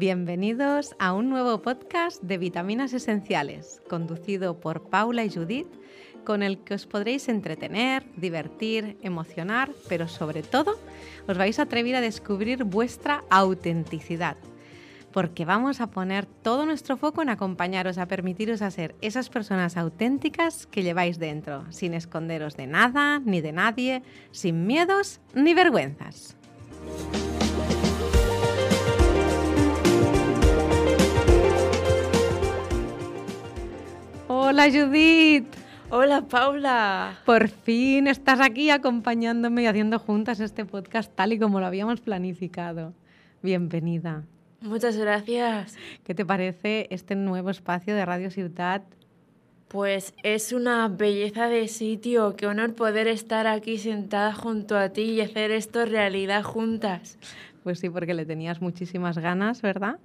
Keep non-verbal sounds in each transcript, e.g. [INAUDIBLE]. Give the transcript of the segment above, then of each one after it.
Bienvenidos a un nuevo podcast de Vitaminas Esenciales, conducido por Paula y Judith, con el que os podréis entretener, divertir, emocionar, pero sobre todo os vais a atrever a descubrir vuestra autenticidad. Porque vamos a poner todo nuestro foco en acompañaros a permitiros ser esas personas auténticas que lleváis dentro, sin esconderos de nada ni de nadie, sin miedos ni vergüenzas. Hola Judith. Hola Paula. Por fin estás aquí acompañándome y haciendo juntas este podcast tal y como lo habíamos planificado. Bienvenida. Muchas gracias. ¿Qué te parece este nuevo espacio de Radio Ciudad? Pues es una belleza de sitio. Qué honor poder estar aquí sentada junto a ti y hacer esto realidad juntas. Pues sí, porque le tenías muchísimas ganas, ¿verdad?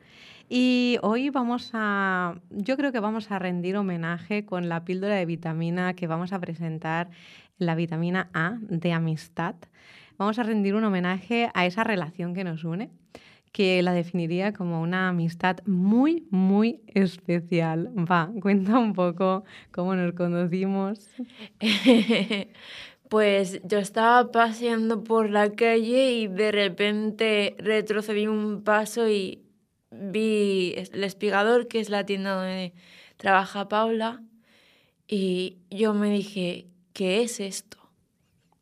Y hoy vamos a, yo creo que vamos a rendir homenaje con la píldora de vitamina que vamos a presentar, la vitamina A de amistad. Vamos a rendir un homenaje a esa relación que nos une, que la definiría como una amistad muy, muy especial. Va, cuenta un poco cómo nos conocimos. [LAUGHS] Pues yo estaba paseando por la calle y de repente retrocedí un paso y vi el espigador, que es la tienda donde trabaja Paula, y yo me dije, ¿qué es esto?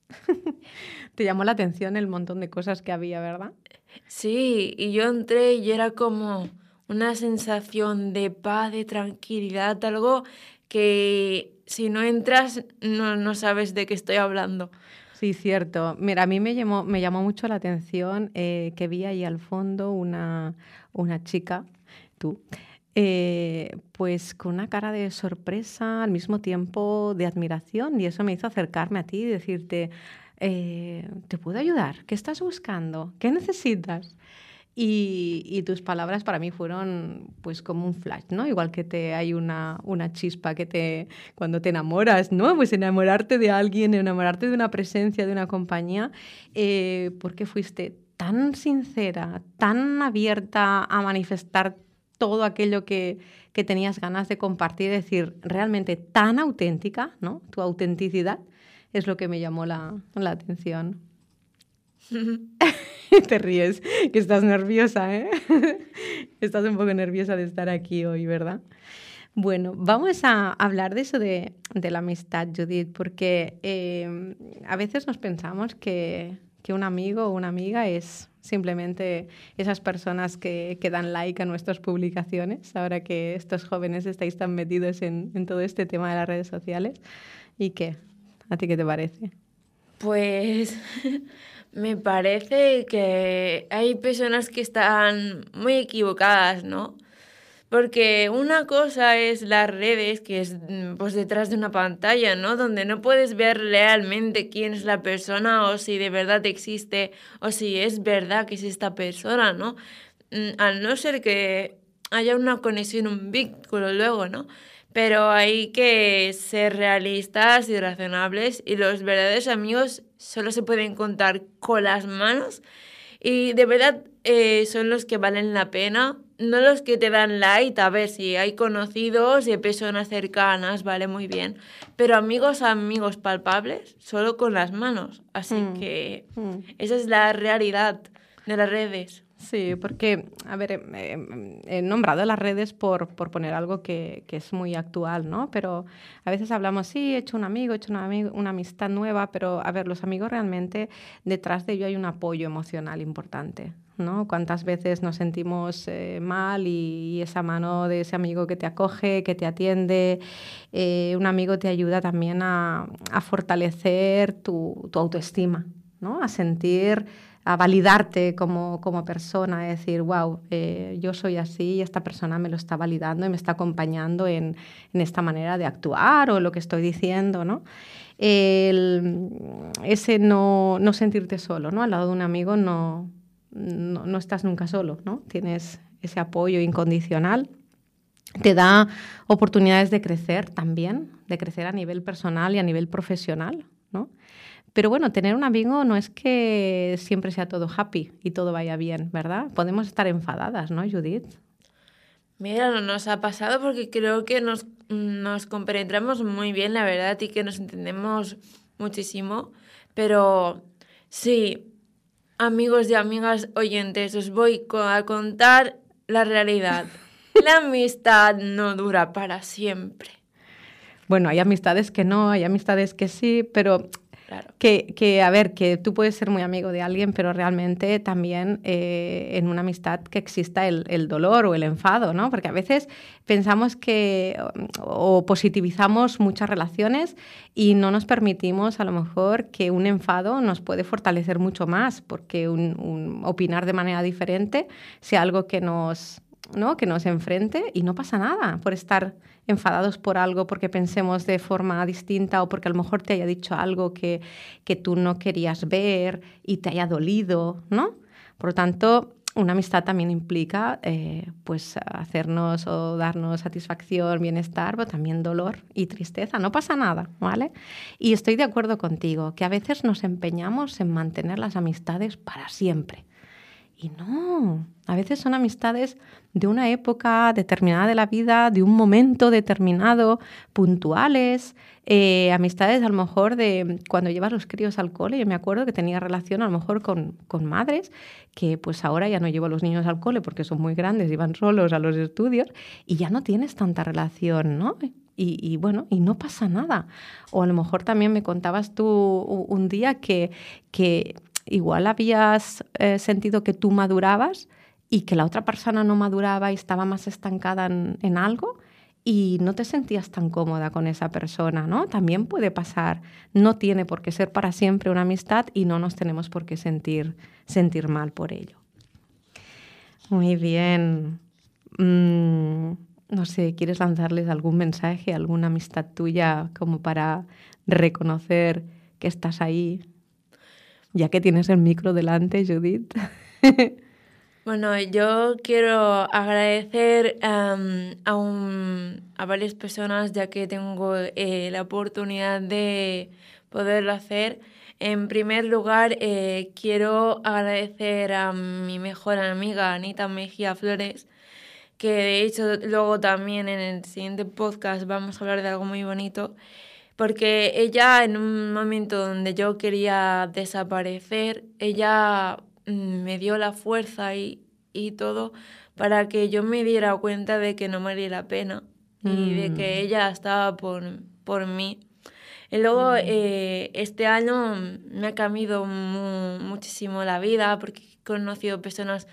[LAUGHS] Te llamó la atención el montón de cosas que había, ¿verdad? Sí, y yo entré y era como una sensación de paz, de tranquilidad, algo que si no entras no, no sabes de qué estoy hablando. Sí, cierto. Mira, a mí me llamó, mucho la atención eh, que vi ahí al fondo una, una chica, tú, eh, pues con una cara de sorpresa, al mismo tiempo de admiración, y eso me hizo acercarme a ti y decirte, eh, ¿te puedo ayudar? ¿Qué estás buscando? ¿Qué necesitas? Y, tus palabras para mí fueron pues como un flash, ¿no? Igual que te hay una, una chispa que te cuando te enamoras, ¿no? Pues enamorarte de alguien, enamorarte de una presencia, de una compañía, eh, porque fuiste tan sincera, tan abierta a manifestar todo aquello que, que tenías ganas de compartir, es decir, realmente tan auténtica, ¿no? Tu autenticidad es lo que me llamó la, la atención. [LAUGHS] Te ríes, que estás nerviosa, ¿eh? [LAUGHS] estás un poco nerviosa de estar aquí hoy, ¿verdad? Bueno, vamos a hablar de eso de, la amistad, Judith, porque eh, a veces nos pensamos que, un amigo o una amiga es simplemente esas personas que, que, dan like a nuestras publicaciones, ahora que estos jóvenes estáis tan metidos en, en todo este tema de las redes sociales. ¿Y qué? ¿A ti qué te parece? Pues [LAUGHS] me parece que hay personas que están muy equivocadas, ¿no? Porque una cosa es las redes, que es mm, pues detrás de una pantalla, ¿no? Donde no puedes ver realmente quién es la persona o si de verdad existe o si es verdad que es esta persona, ¿no? Mm, al no ser que haya una conexión, un vínculo luego, ¿no? Pero hay que ser realistas y razonables y los verdaderos amigos solo se pueden contar con las manos y de verdad eh, son los que valen la pena, no los que te dan like, a ver si hay conocidos y personas cercanas, vale muy bien, pero amigos, amigos palpables, solo con las manos. Así mm. que mm. esa es la realidad de las redes. Sí, porque, a ver, he nombrado las redes por, por poner algo que, que, es muy actual, ¿no? Pero a veces hablamos, sí, he hecho un amigo, he hecho una, una amistad nueva, pero, a ver, los amigos realmente, detrás de ello hay un apoyo emocional importante, ¿no? Cuántas veces nos sentimos eh, mal y, esa mano de ese amigo que te acoge, que te atiende, eh, un amigo te ayuda también a, a fortalecer tu, tu autoestima, ¿no? A sentir a validarte como, como persona, a decir, wow, eh, yo soy así y esta persona me lo está validando y me está acompañando en, en esta manera de actuar o lo que estoy diciendo, ¿no? El, ese no, no, sentirte solo, ¿no? Al lado de un amigo no, no, no estás nunca solo, ¿no? Tienes ese apoyo incondicional te da oportunidades de crecer también, de crecer a nivel personal y a nivel profesional, ¿no? Pero bueno, tener un amigo no es que siempre sea todo happy y todo vaya bien, ¿verdad? Podemos estar enfadadas, ¿no, Judith? Mira, no nos ha pasado porque creo que nos, nos compenetramos muy bien, la verdad, y que nos entendemos muchísimo. Pero sí, amigos y amigas oyentes, os voy a contar la realidad. La [LAUGHS] amistad no dura para siempre. Bueno, hay amistades que no, hay amistades que sí, pero que, que, a ver, que tú puedes ser muy amigo de alguien, pero realmente también eh, en una amistad que exista el, el, dolor o el enfado, ¿no? Porque a veces pensamos que o positivizamos muchas relaciones y no nos permitimos a lo mejor que un enfado nos puede fortalecer mucho más, porque un, opinar de manera diferente sea algo que nos, ¿no? que nos enfrente y no pasa nada por estar enfadados por algo, porque pensemos de forma distinta o porque a lo mejor te haya dicho algo que, que tú no querías ver y te haya dolido, ¿no? Por lo tanto, una amistad también implica eh, pues hacernos o darnos satisfacción, bienestar, pero también dolor y tristeza. No pasa nada, ¿vale? Y estoy de acuerdo contigo, que a veces nos empeñamos en mantener las amistades para siempre. Y no, a veces son amistades de una época determinada de la vida, de un momento determinado, puntuales, eh, amistades a lo mejor de cuando llevas los críos al cole. Yo me acuerdo que tenía relación a lo mejor con, con madres que pues ahora ya no llevo a los niños al cole porque son muy grandes y van solos a los estudios y ya no tienes tanta relación, ¿no? Y, y, bueno, y no pasa nada. O a lo mejor también me contabas tú un día que, que igual habías eh, sentido que tú madurabas y que la otra persona no maduraba y estaba más estancada en, algo y no te sentías tan cómoda con esa persona, ¿no? También puede pasar. No tiene por qué ser para siempre una amistad y no nos tenemos por qué sentir, sentir mal por ello. Muy bien. Mm, no sé, ¿quieres lanzarles algún mensaje, alguna amistad tuya como para reconocer que estás ahí ya que tienes el micro delante, Judith. [LAUGHS] Bueno, yo quiero agradecer a, varias personas ya que tengo eh, la oportunidad de poderlo hacer. En primer lugar, eh, quiero agradecer a mi mejor amiga Anita Mejía Flores, que de hecho luego también en el siguiente podcast vamos a hablar de algo muy bonito porque ella en un momento donde yo quería desaparecer, ella mm, me dio la fuerza y, y todo para que yo me diera cuenta de que no valía la pena y de que mm. ella estaba por, por mí. Y luego mm. eh, este año me ha cambiado muchísimo la vida porque he conocido personas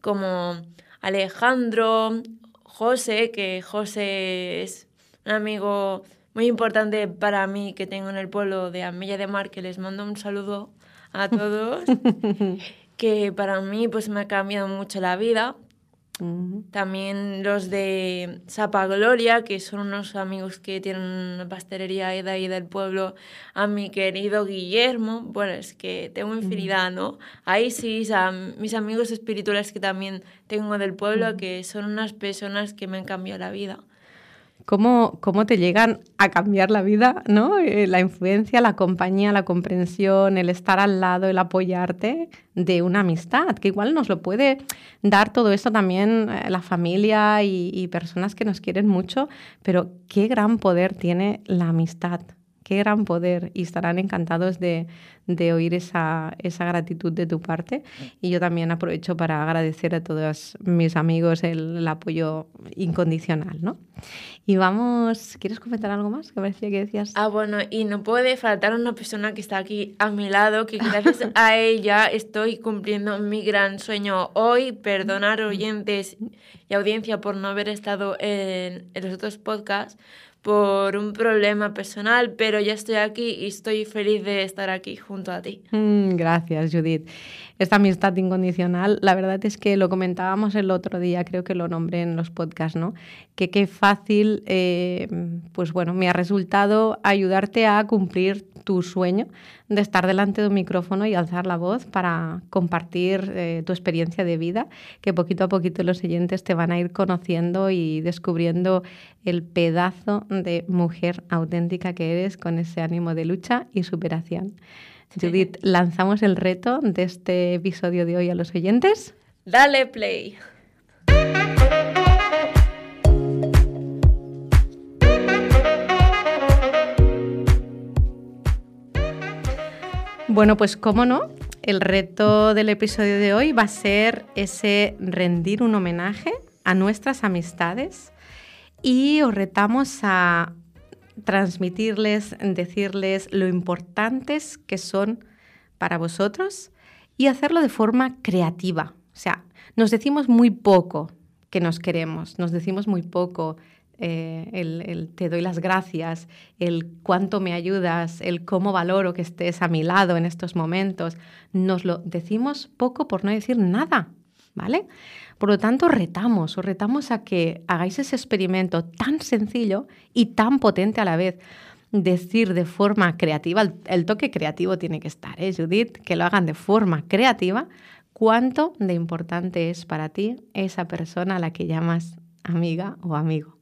como Alejandro, José, que José es un amigo muy importante para mí que tengo en el pueblo de Amilla de Mar, que les mando un saludo a [LAUGHS] todos, que para mí pues me ha cambiado mucho la vida. También los de Sapa Gloria, que son unos amigos que tienen una pastelería de ahí del pueblo, a mi querido Guillermo, bueno, es que tengo infinidad, ¿no? Ahí sí, a mis amigos espirituales que también tengo del pueblo, que son unas personas que me han cambiado la vida cómo, cómo te llegan a cambiar la vida, ¿no? Eh, la influencia, la compañía, la comprensión, el estar al lado, el apoyarte de una amistad, que igual nos lo puede dar todo esto también eh, la familia y, y personas que nos quieren mucho, pero qué gran poder tiene la amistad qué gran poder y estarán encantados de, de oír esa, esa, gratitud de tu parte. Y yo también aprovecho para agradecer a todos mis amigos el, el, apoyo incondicional, ¿no? Y vamos, ¿quieres comentar algo más? Que parecía que decías. Ah, bueno, y no puede faltar una persona que está aquí a mi lado, que gracias [LAUGHS] a ella estoy cumpliendo mi gran sueño hoy. Perdonar oyentes y audiencia por no haber estado en, en los otros podcasts por un problema personal, pero ya estoy aquí y estoy feliz de estar aquí junto a ti. Mm, gracias, Judith. Esta amistad incondicional, la verdad es que lo comentábamos el otro día, creo que lo nombré en los podcasts, ¿no? Que qué fácil, eh, pues bueno, me ha resultado ayudarte a cumplir tu sueño de estar delante de un micrófono y alzar la voz para compartir eh, tu experiencia de vida, que poquito a poquito los oyentes te van a ir conociendo y descubriendo el pedazo mujer auténtica que eres con ese ánimo de lucha y superación. Judith, lanzamos el reto de este episodio de hoy a los oyentes. Dale play. Bueno, pues cómo no, el reto del episodio de hoy va a ser ese rendir un homenaje a nuestras amistades y os retamos a transmitirles, decirles lo importantes que son para vosotros y hacerlo de forma creativa. O sea, nos decimos muy poco que nos queremos, nos decimos muy poco eh, el, te doy las gracias, el cuánto me ayudas, el cómo valoro que estés a mi lado en estos momentos. Nos lo decimos poco por no decir nada, ¿vale? Por lo tanto, retamos, os retamos a que hagáis ese experimento tan sencillo y tan potente a la vez. Decir de forma creativa, el, toque creativo tiene que estar, ¿eh, Judith? Que lo hagan de forma creativa. ¿Cuánto de importante es para ti esa persona a la que llamas amiga o amigo?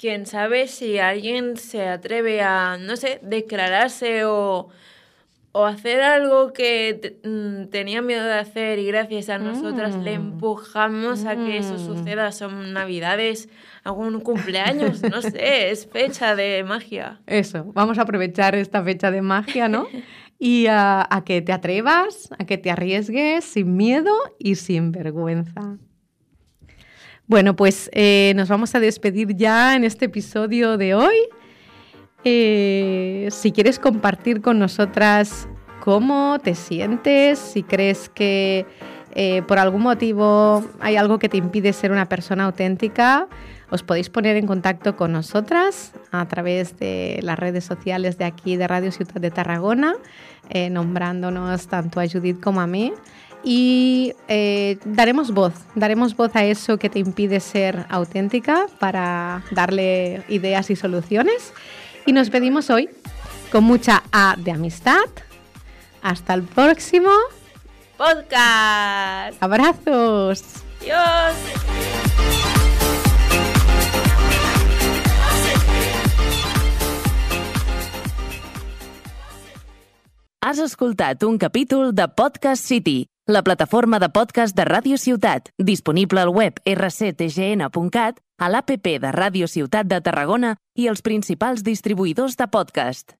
quién sabe si alguien se atreve a, no sé, declararse o, hacer algo que mm, tenía miedo de hacer y gracias a nosotras le mm. empujamos a que eso mm. suceda. Son navidades, algún cumpleaños, no [LAUGHS] sé, es fecha de magia. Eso, vamos a aprovechar esta fecha de magia, ¿no? [LAUGHS] Y a que te atrevas, a que te arriesgues sin miedo y sin vergüenza. Bueno, pues eh, nos vamos a despedir ya en este episodio de hoy. Eh, si quieres compartir con nosotras cómo te sientes, si crees que eh, por algún motivo hay algo que te impide ser una persona auténtica, os podéis poner en contacto con nosotras a través de las redes sociales de aquí de Radio Ciudad de Tarragona, nombrándonos tanto a Judith como a mí y eh, daremos voz, daremos voz a eso que te impide ser auténtica para darle ideas y soluciones. Y nos pedimos hoy con mucha A de amistad. Hasta el próximo podcast. Abrazos. Adiós. Has escoltat un capítol de Podcast City, la plataforma de podcast de Ràdio Ciutat, disponible al web rctgn.cat, a l'APP de Ràdio Ciutat de Tarragona i els principals distribuïdors de podcast.